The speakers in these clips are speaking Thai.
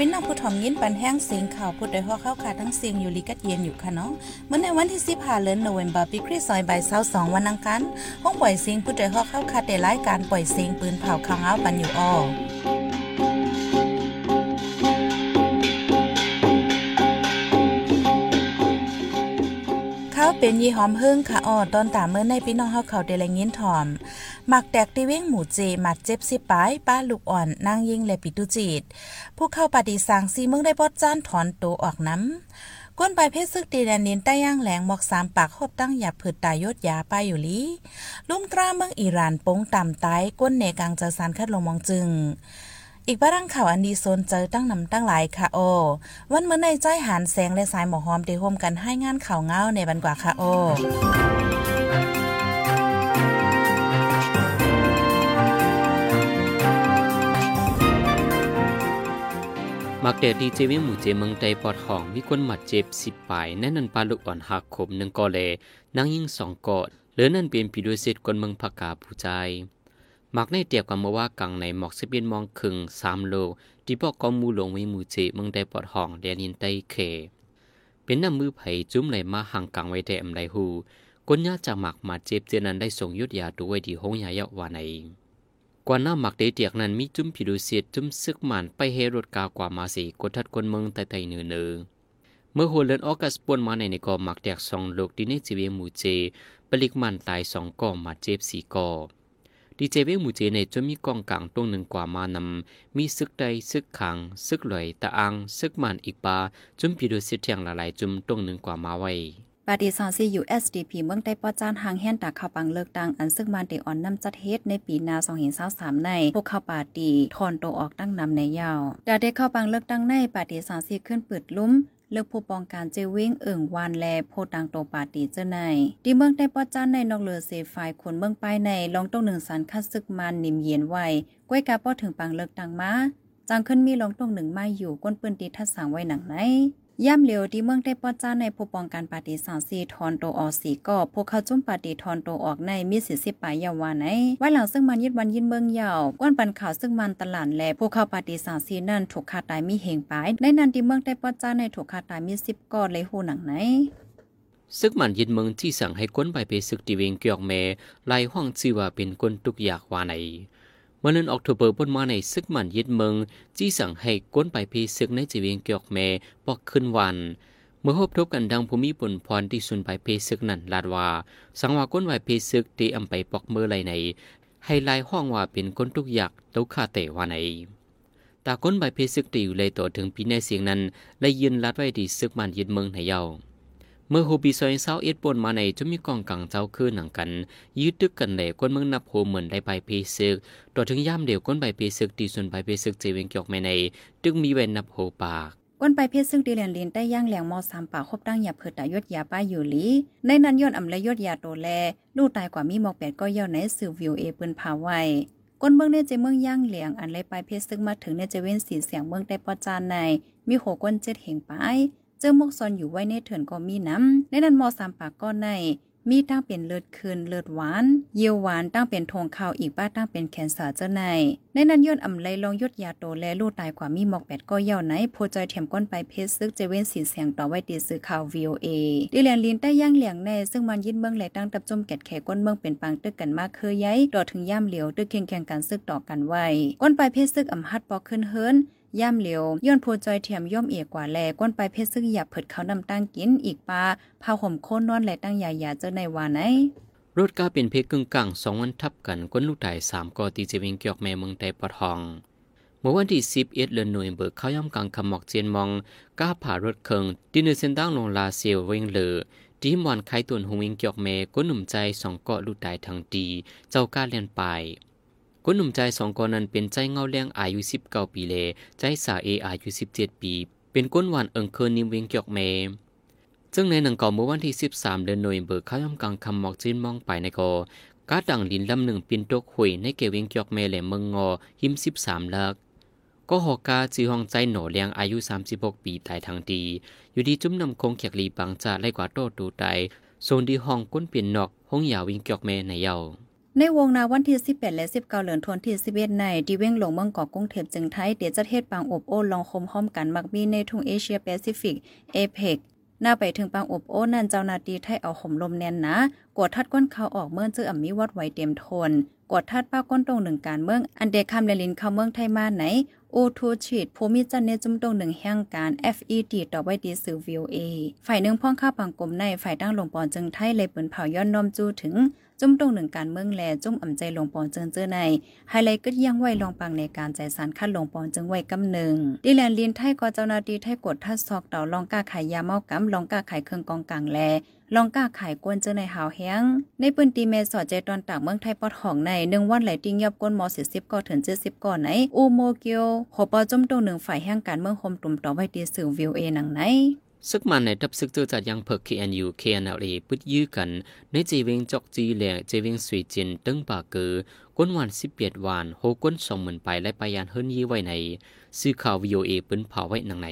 เป็นน้องผู้ถ่อมยินปันแห้งเสียงข่าวพูดโดยหัวเข้าขาทั้งเสียงอยู่ลีกัดเย็นอยู่ค่ะเนาะเมื่อในวันที่15เดือนโนเวมเบอร์ปีคริสต์ศักราช22วันอังคารห้องปล่อยเสียงพูดโดยหัวเข้าขาแต่รายการปล่อยเสียงปืนเผาข้างเอาปันอยู่อ้อ เขาเป็นยี่หอมเฮิงค่ะอ้อตอนตามเมื่อในพี่น้องเฮาเขาได้แลยินถอมหมักแตกตีเว้งหมูเจหมัดเจ็บสิปายป้าลูกอ่อนนางยิงและปิตุจีดผู้เข้าปฏิสังซีเมืองได้ปอดจ้านถอนโตออกน้ำก้นปลายเพชรซึกตีแดนนินใต้ย่างแหลงหมอกสามปากคบตั้งหยับผืดตายยศยาไปอยู่ลีลุ่มตราเมืองอิหร่านปงต่ำตายก้นเนกังเจอสารคัดลงมองจึง อีกบ้างข่าวอันดีโซนเจอตั้งนำตั้งหลายค่ะโอ วันเมื่อในใจหานแสงและสายหมอหอมได้ร่มกันให้งานข่าวเงาในบันกว่าค่ะโอมักเดดีเจเวหมู่เจเมืองใดปอดห้องมีคนหมัดเจ็บสิบปายแน่นันปลาลูกอ่อนหักขมหนึ่งกอเลนางยิ่งสองกอดหรือนั่นเป็นผีด้วยเศษคนเมืองผักกาผู้ใจ มักในเตียบกับเมื่อว่ากังในหมอกสิเบียนมองครึ่งสามโลที่บอกกอมูลงไว้มูเจมืองใดปอดห้องแดนินใต้เค เป็นน้ำมือไผ่จุ้มไหลมาห่างกังไว้แต่อำไดหูก้นยาจากหมักมาเจ็บเจนันได้ส่งยุดยาด้วยดีห้องยาเยาะวานในกว่าหน้าหมักเดียกนั้นมีจุ้มผิดูเสียดจุ้มซึกหมันไปเฮรถกากว่ามาสีกดทัดคนเมืองไตไตเนือเนือเมื่อหัวเลนออกัสปวนมาในในกอหมักแดกสองโลกดีในจีเวหมูเจปลิกมันตายสองกอมาเจ็บสี่กอ ดีเจเวหมูเจในจนมีกองกลางตรงหนึ่งกว่ามานำมีซึกใดซึกขังซึกลอยตะอังซึกมันอีกปาจุมปีดูเสียเทียงละลายจุมตรงหนึ่งกว่ามาไว้ ปฏิสอนซียูเอสดีพีเมืองได้ป้อจานหางแห่นตาข่าวปังเลิกตังอันซึ่งมันเดอ่อนน้ำจัดเฮ็ดในปีนาสองเห็นสาวสามใน พวกข้าปาตีทอนโตออกตั้งนำในยาวดาได้ข้าวปังเลิกตั้งในปฏิสอนซีขึ้นปิดลุ้มเลือกผู้ปองการเจวิ่งเอิ่งวานแลโพดังโตปาตีเจ้าในที่เมืองได้ป้อจานในนอกเรือเซไฟคนเมืองป้ายในลองต้องหนึ่งสันคัดซึกมันนิ่มเย็นไว้ก้วยกาป้อถึงปังเลิกตังมาจังขึ้นมีลองต้องหนึ่งมาอยู่ก้นปืนตีทัดสังไว้หนังไหน ย่ำเหลียวที่เมืองได้ป้อจ้าในผู้ปองกันปฏิสารซีทอนโตออกสีก็พวกเขาจุ่มปฏิทอนโตออกในมีสิสิปายาวาไหนไว้หลังซึ่งมันยึดวันยินเมืองยาวก้อนปันข่าวซึ่งมันตลาดและพวกเขาปฏิสารซีนั่นถูกขาตายมีเหงไปในนันที่เมืองได้ป้อจ้าในถูกขาตายมีสิบก้อนเลยหูหนังไหนซึกมันยินเมืองที่สั่งให้ก้นไปไปซึกตีเวงเกียกเมไล่ห้องชื่อว่าเป็นก้นทุกอยากวาไหน มื่อเดือนออกตุเบอร์บนมาในซึกมันยึดเมืองจี้สั่งให้ก้นไปพีซึกในจีเวียงเกียกเมปอกขึ้นวัน เมื่อพบทบกันดังภูมิปนพรที่สุนไปเพซึกนั่นลาดว่า สังว่าก้นไหวเพซึกตีอำไปปอกเมื่อไรในให้ลายห้องว่าเป็นก้นทุกอยากเต้าคาเตว่าไหนตาก้นใบเพซึกตีอยู่เลยต่อถึงปีในเสียงนั้นเลยยืนลัดไว้ดีซึกมันยึดเมืองในเยา เมื่อฮูบีซอยเศร้าเอ็ดปนมาในจะมีกองกังเจ้าคือหนังกัน ยืดตึกกันเลยก้นเมืองนับโหเหมือนได้ใบเพซึกต่อถึงย่ามเดียวก้นใบเพซึกตีส่วนใบเพซึกเจเวงเกียกแม่ในตึกมีเวนนับโหปากก้นไปเพศซึ่งดีแลนลินได้ย่างแหลงมอสามป่าคบตั้งหยาเผิดตายดยาป้าอยู่ลีในนั้นย้อนอำและยดยาโตแลลูกตายกว่ามีหมอกแปดก็ย่อในสื่อวิวเอปืนพาไว้ก้นเมืองในเจเมืองย่างเหลียงอันไรไปเพศซึ่งมาถึงในเจเว้นสีเสียงเมืองได้ปอจานในมีโหก้นเจ็ดเหงไป เจอมกซอนอยู่ไว้ในเถื่อนก็มีน้ำในนั้นมอสามปากก้อนในมีตั้งเป็นเลือดคืนเลือดหวาน เยี่ยวหวานตั้งเป็นทงขาวอีกบ้าตั้งเป็นแคนเซอร์เจ้าในในนั้นย่นอำไลลองยดยาโตและลูกตายกว่ามีหมอกแปดก็เย่าไหนโพจอยเถียมก้นไปเพชรซึกเจเว้นสีเสียงต่อไว้ตีซื้อข่าว VOA ดิแลนลินใต้ย่างเหลียงในซึ่งมันยินเมืองแหลตั้งตับจมแกดแขก้นเมืองเป็นปังตึกกันมากเคยย้ายต่อถึงย่ามเหลียวตึกเคียงแข่งกันซึกต่อกันไว้ก้นไปเพชรซึกอำฮัดปอกขึ้นเฮิรน ย่ำเหลียวย้อนโพจอยเทียมย่อมเอียกว่าแลก้นไปเพชรซึ่งหยับเผิดเขานำตั้งกินอีกปลาพาห่มโค่นนอนและตั้งยายาเจอในวานไหนรถก้าเป็นเพกึ่งกลางสองวันทับกันก้นลูกไต่สามกอตีเจวิงเกียกแม่เมืองไต่ปะทองเมื่อวันที่สิบเอ็ดเดือนหน่วยเบิกเข้าย่ำกลางคำหมอกเจียนมองก้าผ่ารถเคิงดินเนอร์เซนตั้งลงลาเซียวเวงเลอที่มอนไข่ตุนหงวิงเกียกแม่ก้นหนุ่มใจสองเกาะลูกไต่ทางดีเจ้าก้าเลียนไป คนหนุ่มใจสองคนนั้นเป็นใจเงาเลี้ยงอายุสิบเก้าปีเลใจสาเออายุสิบเจ็ดปี เป็นก้นหวานเอิงเคินนิมเวงเกียกเมซึ่งในหนังก่อเมื่อวันที่สิบสามเดือนโนเวมเบอร์เข้าย่ำกลางคำหมอกจีนมองไปในกอกาดังลินลำหนึ่งปินตกหุยในเกวิงเกียกเมแหลมเมืองงอหิมสิบสามลักก็หอกาจีห้องใจหนอเลี้ยงอายุสามสิบหกปีตายทางดี อยู่ดีจุ้มนำคงเขียกลีบังจะไล่กว่าโตดูไตโซนดีห้องก้นเปลี่ยนนอกห้องยาวิงเกียกเมในเยา ในวงนาวันที่ 18 และ 19เดือนธันวาคม11 ในที่เว้งหลงเมืองเกาะกรุงเทพจึงไทยเดี๋ยวจะเทศปางอบโอ้ลองคมห้อมกันมักมีในทุ่งเอเชียแปซิฟิกเอเปกหน้าไปถึงปางอบโอ้นั่นเจ้านาตีไทยเอาห่มลมแน่นนะกดทัดก้นเขาออกเมื่อเจออ่ำมีวัดไว้เต็มทนกดทัดป้าก้นตรงหนึ่งการเมืองอันเดคำเลลินเข้าเมืองไทยมาไหนโอทูชีดภูมิจันเนจุมตรงหนึ่งแห่งการ FED ต่อไว้ดีสื่อ VOA ฝ่ายหนึ่งพ่องข้าปังกลมในฝ่ายตั้งหลงปอนจึงไทยเลยเปินเผาย้อนน้อมจูถึง จุ่มตรงหนึ่งการเมืองแลจุ่มอ่ำใจลงปอนเจิงเจอในไฮไลท์ก็ยังไหวลองปังในการใจสารคัดลงปอนจึงไหวกำหนึ่งดิแลนลินไทยก็เจ้าหน้าที่ไทยกดทัดซอกเต่าลองกล้าขายยาเมากำลองกล้าขายเครื่องกองกลางแลลองกล้าขายกวนเจอในหาวแห้งในปืนตีเมสอดใจตอนตากเมืองไทยปอดห้องในหนึ่งวันไหลติ้งยับก้นมอสิสิบก่อถึงเจ็ดสิบก่อนไหนอูโมเกียวขอปอจุ่มตรงหนึ่งฝ่ายแห่งการเมืองคมตุ่มต่อไว้ดีสื่อวิวเอหนังไหน ซึกมันในทับซึกเจอจัดยังเพิก KNU KNLA ปึดยื้อกันในเจเวงจอกจีแหละเจเวงสวีจินตึงปากเกอก้นวัน11วันโฮก้นสองหมื่นไปและปายานเฮิรนยี่ไว้ในซื้อข่าว VOA ปืนเผาไว้หนังใน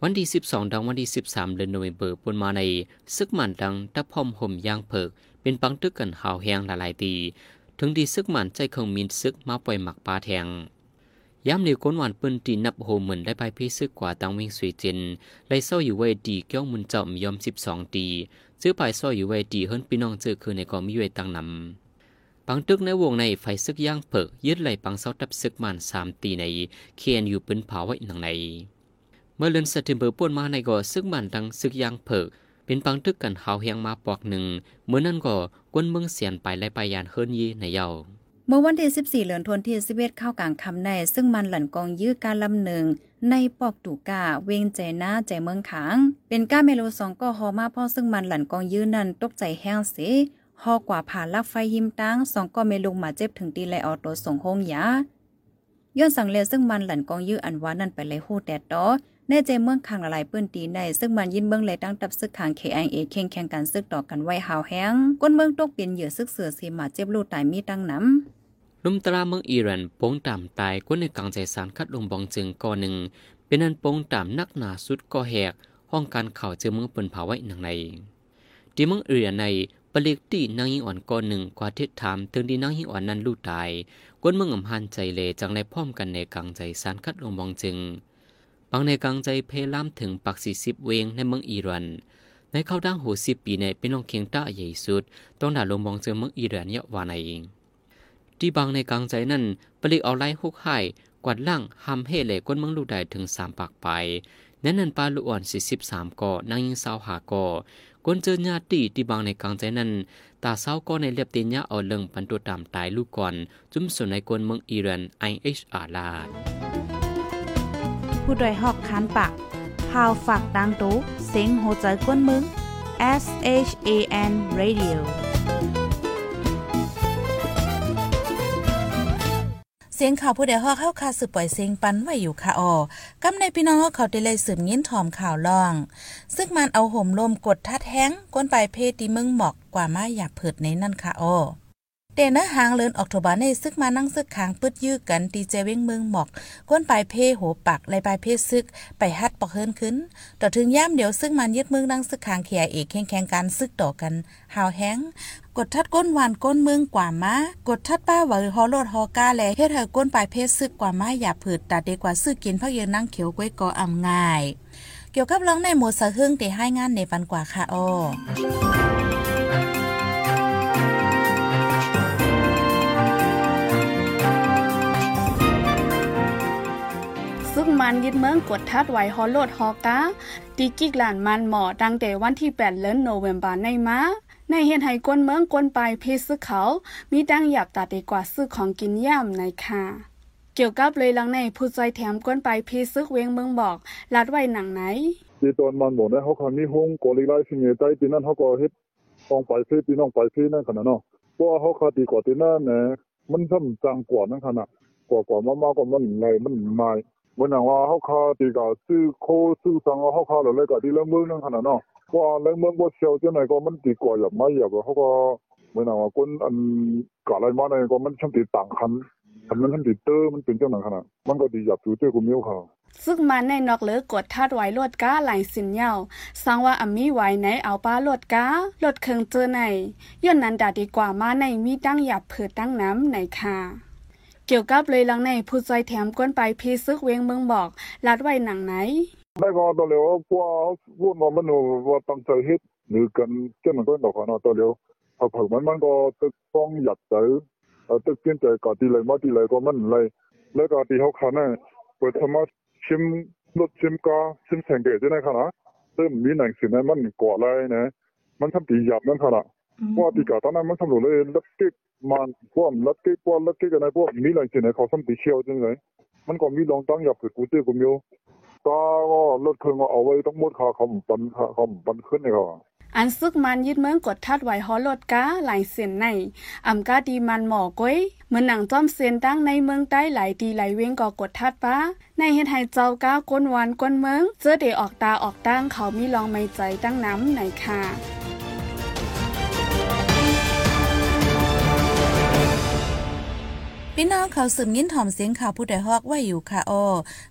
วันที่ 12ดังวันที่ 13 เดือนโนเวมเบอร์ปนมาในซึกมันดังตะพอมห่มยางเพิก เป็นปังตึกกันหาวแหงหลายๆตี ถึงดีซึกมันใจคงมีซึกมาปล่อยหมักปลาแทง ย้ำเดียวก้นหวานปืนตีนับโฮเหมือนได้ไปพิซึกกว่าตังวิ่งสวยเจนไล่เศร้าอยู่ไว้ดีเกี้ยวมุนจอมยอมสิบสองตีซื้อไปเศร้าอยู่ไว้ดีเฮิรนพี่น้องเจอคือในกองมิเวตังนำปังตึกในวงในไฟซึกย่างเผิกยึดไหลปังเศร้าตับซึกมันสามตีในเคียนอยู่ปืนเผาไว้หนังในเมื่อเลือนสติมเบอร์ป่วนมาในก่อซึกมันดังซึกย่างเผิกเป็นปังตึกกันหาวเฮียงมาปอกหนึ่งเมื่อนั่นก็กวนเมืองเสียนไปไล่ไปยานเฮิรนยีในเยา เมื่อวันที่14เหลือนทวนที่11เข้ากลางคำในซึ่งมันหลั่นกองยื้อการลำหนึ่ง ในปอกตูกาเวงใจหน้าใจเมืองขาง เป็นก้าเมโลสองก็ฮอมาพ่อซึ่งมันหลั่นกองยื้อนั้นตกใจแห้งเสีฮอกว่าผ่านลักไฟหิมตั้งสองก็เมลุงมาเจ็บถึงตีไลออโตส่งโฮงยาย้อนสั่งเลซึ่งมันหลั่นกองยื้ออันว่านั่นไปเลยฮู้แต่ต่อในใจเมืองคางละลายปื้นตีในซึ่งมันยินเมืองเลยตั้งตับซึกขาง KIA เข่งแข่งกันซึกต่อกันไว้หาวแห้งก้นเมืองตกเป็นเหยื่อซึกเสือสีมาเจ็บลูกตายมีตั้งน้ำ ลุมตราเมืองอิหร่านโป้งต่ำตายกวนในกลางใจสารคัดลงบองจึงก่อหนึ่ง เป็นอันโป้งต่ำนักหนาสุดก่อแหก ห้องการข่าวเจอเมืองเปินเผาไว้หนังในที่เมืองอิหร่านในปลิกตีนางยิอ่อนก่อหนึ่งกว่าทิศถามถึงที่นางยิอ่อนนั้นลู่ตายกวนเมืองอำหันใจเลจังในพร้อมกันในกลางใจสารคัดลงบองจึงบางในกลางใจเพล่ามถึงปักสี่สิบเวงในเมืองอิหร่านในเข้าดังหูสิบปีในเป็นน้องเคียงต้าใหญ่สุด ต้องด่าลงมองเจอเมืองอิหร่านเยอะว่าใน ที่บางในกลางใจนั่นปลิกเอาไล่ฮุกไห้กวาดล่างหำเฮเหล่ก้นเมืองลูกได้ถึงสามปากไปนั้นนันปลาลูกอ่อนสี่สิบสามก่อนางยิงสาวหาก่อก้นเจอญาติที่บางในกลางใจนั้นตาเศร้าก็ในเรียบเตียนยาเอาเลิงปันตัวตามตายลูกก่อน จุ่มส่วนในกวนเมืองอิร่านไอเอชอาลาดผู้ดยหอกคานปากพาวฝากดังตู้เซ็งโหใจกวนมึง S H A N Radio เสียงข่าวผู้ใดฮอกเข้าคาสืบปล่อยเสียงปันไว้อยู่ค่ะออกำในพี่น้องเขาได้เลยสืบยินถอมข่าวล่อง ซึ่งมันเอาห่มลมกดทัดแห้งก้นปลายเพศที่มึงหมอกกว่ามาอยากเผิดในนั่นค่ะออ เดนะหางเลินออกโทบาในซึกมานั่งซึกคางปึดยื้อกันตีเจเว้งเมืองหมอกก้นปลายเพโหปักไลปลายเพซึก ไปฮัดปอกเฮินขึ้น ต่อถึงย่ามเดี๋ยวซึ่งมันยึดเมืองนั่งซึกคางเขียเอกแข่งแข่งการซึกต่อกันหาวแห้งกดทัดก้นหวานก้นเมืองกว่ามากดทัดป้าหวฮอโลดฮอกาแลเฮ็ดให้ก้นปลายเพศซึกกว่ามาอย่าผืดตาเดกว่าซึกกินพักเยืนนั่งเขียวก้วยกออำง่าย เกี่ยวกับร้องในหมดสะหึ่งเตให้งานในฟันกว่าค่ะอ้อ มันยึดเมืองกดทัดไว้ฮอลโลดฮอกาตีกิกหลานมันหมอตั้งแต่วันที่8เดือนโนเวมบาในมาในเห็นให้ก้นเมืองก้นไปเพศซึกเขา มีดังหยับตาดีกว่าซื้อของกินย่ำในค่ะเกี่ยวกับเลยลังในผู้ใจแถมก้นไปเพศซึกเวงเมืองบอกลัดไว้หนังไหนที่ตอนมันบอกเนี่ยเขาคามีห้องกอลิไลสิ่งใหญ่ใจปีนั้นเขาก็เฮ็ดต้องไปเฟปีน้องไปเฟนั่นขนาดเนาะเพราะว่าเขาคาตีกว่าตีนั่นเนี่ยมันทำจังกว่านั่นขนาดกว่ากว่ามาๆก็มันไหลมันไม่ เหมือนอย่างว่าเขาคาตีกาซื้อโคซื้อสังเขาคาเลยก็ที่เรื่องเมืองนั่นขนาดเนาะว่าเรื่องเมืองบ่เชียวจังไหนก็มันตีกว่าอย่างไม่อย่างเขาก็มือนอย่างว่าคนอันกาอะไรมาเนี่ยก็มันช่างตีต่างคันอันนั้นท่านติดเตอร์มันเป็นเจ้าหนังขนาดมันก็ดีอยากถือเจ้ากุมิวเขาซึกมันในนอกเลือกดทัดไว้ลวดก้าหลายสินเยาสังว่าอามีไว้ในเอาป้าลวดก้าลดเคิงเจอในย้อนนั้นดาดีกว่ามาในมีตั้งหยับเผิดตั้งน้ำในค่ะ เกี่ยวกับเลยลังในผู้ใจแถมก้นไปพีซึกเวงเมืองบอกลัดไว้หนังไหนได้ก็ตอนเร็วพวกพวกมันมันว่าตั้งใจเฮ็ดหรือกันเจ้ามันก็ดอกนะตอนเร็วพอผมันมันก็ตึกต้องหยัดใจเออตึกเปลี่ยนใจก็ตีเลยมาตีเลยก็มันเลยแล้วก็ตีเขาคันน่ะเปิดธรรมะชิมรถชิมกาชิมแสงเกตได้ขนาดซึ่งมีหนังสือนั้นมันก่ออะไรนะมันทำตีหยับนั่นขนาด ว่าตีกาตอนนั้นมันทำหลุดเลยลักเก็กมันพวกลักเก็กพวกลักเก็กกันนะพวกมีหนังสือเนี่ยเขาทำตีเชี่ยวจังเลยมันก็มีลองตั้งหยับคือกูเจอกูมีก็รถเครื่องเอาไว้ต้องหมดค่าเขาปันค่าเขาปันขึ้นเลยครับอันซึกมันยึดเมืองกดทัดไว้ฮอลดก้าหลายเสียนในอำกาดีมันหมอก้อยเหมือนหนังจอมเซียนตั้งในเมืองใต้หลายดีหลายเวงก่อกดทัดป้า ในเฮ็ดให้เจ้าก้าก้นวันก้นเมืองเจอเดออกตาออกตั้งเขามีลองไม่ใจตั้งน้ำไหนค่ะ พี่น้องเขาสืบยินถ่อมเสียงข่าวผู้ใดฮอกไว้อยู่ค่ะอ้อ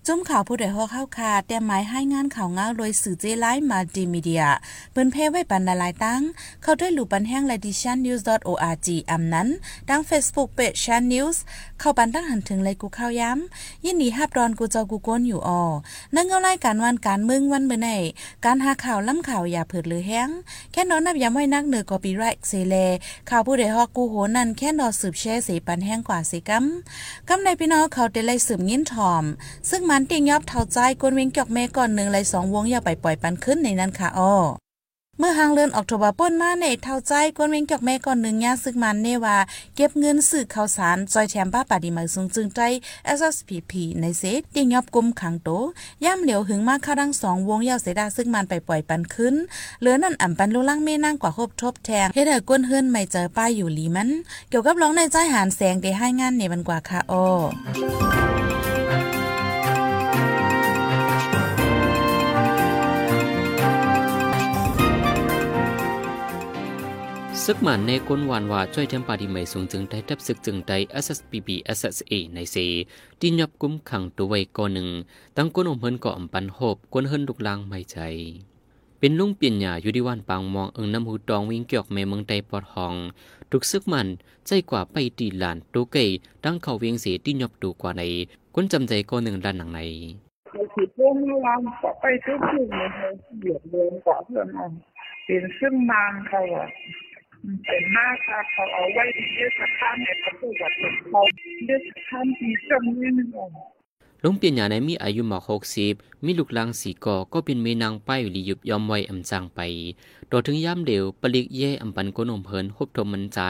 จุ่มข่าวผู้ใดฮอกเข้าคาแต่หมายให้งานข่าวเงาโดยสื่อเจไลฟ์มาดีมีเดียเปิ้นเพไว้ปันหลายตั้ง เข้าด้วยหลู่ปันแห้งและดิชันนิวส์ .org อำนั้น ดัง Facebook Page Chan News เข้าปันตั้งหันถึงเลยกูเข้าย้ำ ยินดีฮับรอนกูเจ้ากูก้นอยู่อ้อนั่งเงารายการวันการเมืองวันเมื่อไหนการหาข่าวล้ำข่าวอย่าเผิดหรือแห้งแค่นอนนับย้ำไว้นักเหนือกอปีไรเซเลข่าวผู้ใดฮอกกูโหนั่นแค่นอสืบแช่สีปันแห้งกว่าสิกัมกำในพี่น้องเขาได้ไล่สืบยินถอม ซึ่งมันติงยอบเท่าใจกวนเวงกอกเมก่อนหนึ่งไล่สองวงอย่าไปปล่อยปันขึ้นในนั้นค่ะอ้อ เมื่อหางเลือนออกโทบาป้นมาในเท่าใจกวนเวงจอกแม่ก่อนหนึ่งย่าซึ่งมันเนว่า เก็บเงินซื้อข้าวสารจอยแถมป้าปาดีมาสูงจึงใจ SSPP ในเซตติงยอบกุมขังโตย่ำเหลียวหึงมากเข้าดังสองวงยาวเสดาซึ่งมันไปปล่อยปันขึ้นเหลือนั่นอ่ำปันลุล่างเม่นั่งกว่าครบทบแทงเฮ็ดให้ก้นเฮือนไม่เจอป้ายอยู่ลีมัน เกี่ยวกับร้องในใจหานแสงได้ให้งานในบันกว่าค่ะอ้อ ซึกมันในก้นวานว่าช่วยเทมปาดีไม่สูงจึงได้ทับซึกจึงได้ SSPB SSA ในเซที่ยับกุ้มขังตัวไว้ก่อนหนึ่งตั้งก้นอมเฮินก่ออำปันโหบก้นเฮินลุกลางไม่ใจเป็นลุงเปลี่ยนหยาอยู่ที่วันปางมองเอิงน้ำหูตองวิ่งเกี่ยวแม่เมืองใดปอดหองทุกซึกมันใจกว่าไปตีหลานตูเกยตั้งเขาเวียงเสียที่ยบดูกว่าในก้นจำใจก็หนึ่งด้านหนังในเขาคิดว่าเมื่อวานก็ไปทุกที่เลยเหยียบเดินกว่าเพื่อนอะเป็นซึ่งนานเขาอะ เป็นหน้าตาเขาเอาไว้ที่เยสถานเนี่ยเขาพูดว่าเขาเยสถานที่จำนี่นึงอะลุงเปียนหยาในมีอายุหมอกหกสิบมีลูกลางสีก่อก็เป็นเมนางป้ายอยู่ลียุบยอมไว้อำจางไปโดดถึงย่ำเดียวปลิกเย่อำปันกนมเพินฮบทมมันใจ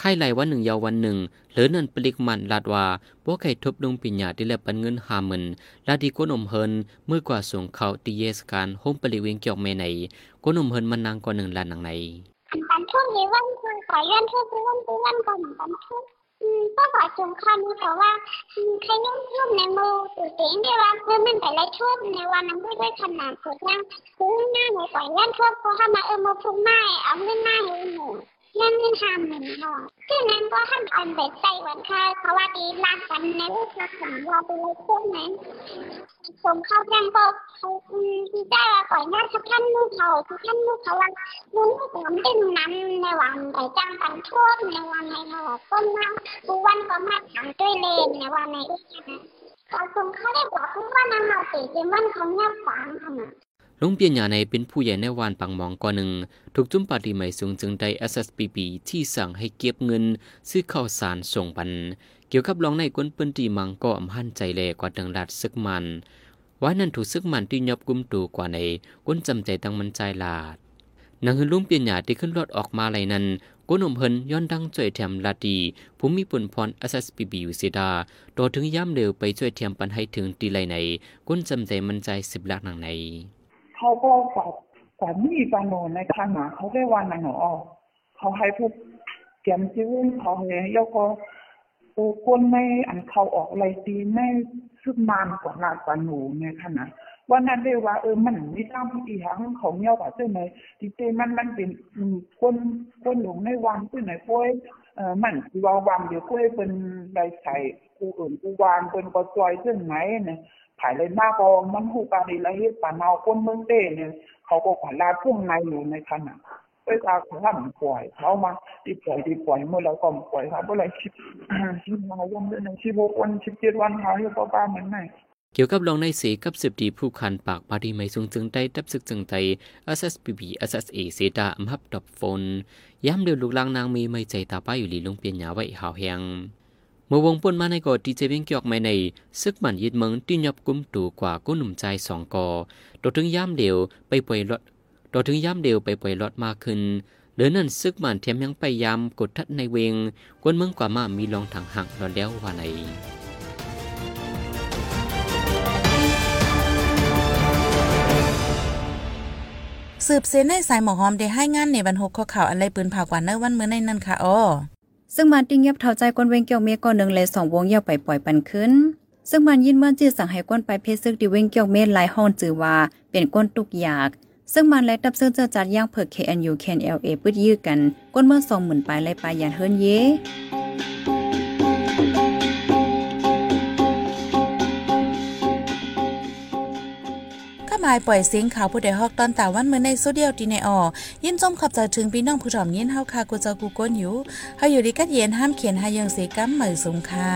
ค่ายไหลวันหนึ่งยาววันหนึ่งเหลือนันปลิกมันลาดว่าพวกไข่ทบลุงปิญญาที่แลบปันเงินหาหมื่นลาดีก้นอมเฮินเมื่อกว่าส่งเขาตีเยสการโฮมปลิเวงเกี่ยวเมในก้นอมเฮินมันนางกว่าหนึ่งลานหนังใน bản thân thì vẫn còn phải lên thôi cứ vẫn cứ vẫn còn bản thân có phải trường khăn có ว่าใครนุ่มนุ่มในมือตัวเองได้ว่าเพื่อมันแต่ละชุดในวันนั้นด้วยขนาดสุดยังคือหน้าในปล่อยเล่นทุกพอทำมาเออมาพุ่งไม้เอาเงินหน้าให้หนู นเงินห้าหมื่นเนาะคือนั้นก็ทำอันเบ็ดใจวันค่ะเพราะว่าดีรักกันในรูปลักษณะเราไปเลยพวกนั้นส่งเข้าแจ้งก็เขาที่ได้ว่าปล่อยหน้าทุกท่านลูกเขาทุกท่านลูกเขาว่า muốn cũng tin nằm ในวันแต่จังกันทั่วในวันในหอต้นน้ำทุกวันก็มาถามด้วยเลนในวันในอีกนะก็คงเขาได้บอกทุกวันนั้นเราตีเป็นวันของเงียบฟังขนาด ลุงเปียนหยาในเป็นผู้ใหญ่ในวานปังมองก่อนหนึ่ง ถูกจุ้มปาดีใหม่สูงจึงได้ SSPB ที่สั่งให้เก็บเงิน ซื้อข้าวสารส่งปัน เกี่ยวกับรองในก้นเปิ้นตีมังก็อำหันใจแลกว่าดังรัดซึกมันว่านั่นถูกซึกมันที่ยอบกุมตูกว่าในก้นจำใจตั้งมันใจลาดนางฮือลุงเปียนหยาที่ขึ้นรถออกมาไหลนั้นก้นอมเฮินย้อนดังจ่วยแถมลาดีผู้มีปุ่นพร SSPB อยู่เสียดาโดถึงย่ำเร็วไปช่วยเทียมปันให้ถึงตีไหลในก้นจำใจมันใจสิบลักหนังใน เขาก็กว่าก่ามีปานนในขณะเขาได้วันหนอเขาให้พวกเตรียมจิ้วเขาเนี่ยยกก็โอ้คนในอันเขาออกอะไรตีในซึ่งนานกว่าลาดปานโนในขณะวันนั้นได้ว่าเออมันไมีตามอีหางของเหี่ยวว่าเจ้าไหนที่เจมันมันเป็นอืมคนคนหลงในวังเจ้าไหนป่วยเออมันว่าวังเดี๋ยวป่วยเป็นใบใส่กูอื่นกูวางเป็นก็จอยเจ้าไหนเนี่ย ขายเลยมากก็มันหูกาดีละเฮ็ดปานเอาคนเมืองเต้เนี่ยเขาก็ขวาลาพุ่งในอยู่ในขณะเวลาเขาทำปล่อยเขามาดีปล่อยดีปล่อยเมื่อเราก็ปล่อยเขาเมื่อไรชิบชิบมาวันเดือนชิบหกวันชิบเจ็ดวันเขาอยู่ก็บ้านมันไหนเกี่ยวกับรองในเสกับสืบดีผู้คันปากปาดีไม่สูงจึงได้ดับซึกจึงไต SSPB SSA เสดาอำหับดอบฟนย้ำเดียวลูกลางนางมีไม่ใจตาป้าอยู่หลีลงเปลี่ยนหยาไว้หาวแหง มื่อวงป่นมาในกอดีเจเบียงเกี่ยวไม่ในซึกมันยึดเมืองที่ยบกุมตูกว่ากุ้หนุ่มใจสองกอโดถึงย้ำเดียวไปปล่อยรถโดถึงย้ำเดียวไปปล่อยรถมากขึ้นเดินนั่นซึกมันเทียมยังไปยามกดทัดในเวงกวนเมืองกว่ามามีลองถังหักรอแล้วว่าไหนสืบเซนในสายหมอหอมได้ให้งานในบรรหกข้อข่าวอะไรปืนเผากว่าเนื้อวันเมื่อในนั้นค่ะอ้อ ซึ่งมันติ้งยับเท่าใจกวนเวงเกี่ยวเมก่อนหนึ่งเลยสองวงเยาวไปปล่อยปันขึ้น ซึ่งมันยินเมื่อจีสั่งให้กวนไปเพชรซึกดิเวงเกี่ยวเมหลายห้องจือว่าเป็นก้นตุกอยาก ซึ่งมันและดับซึ่งเจอจัดย่างเผิก KNU KNLA ปืดยื้อกันก้นเมื่อสองหมื่นปลายไล่ปลายยันเฮิรนเย ลายปล่อยเสียงข่าวผู้ใดฮอกตอนตาวันเมื่อในโซเดียวดีในออยินจมขอบใจถึงพี่น้องผู้ถ่อมยินเฮาคากูเจอกูก้นอยู่เฮาอยู่ดีกัดเย็นห้ามเขียนหายังเสกัมเหมยสงค่ะ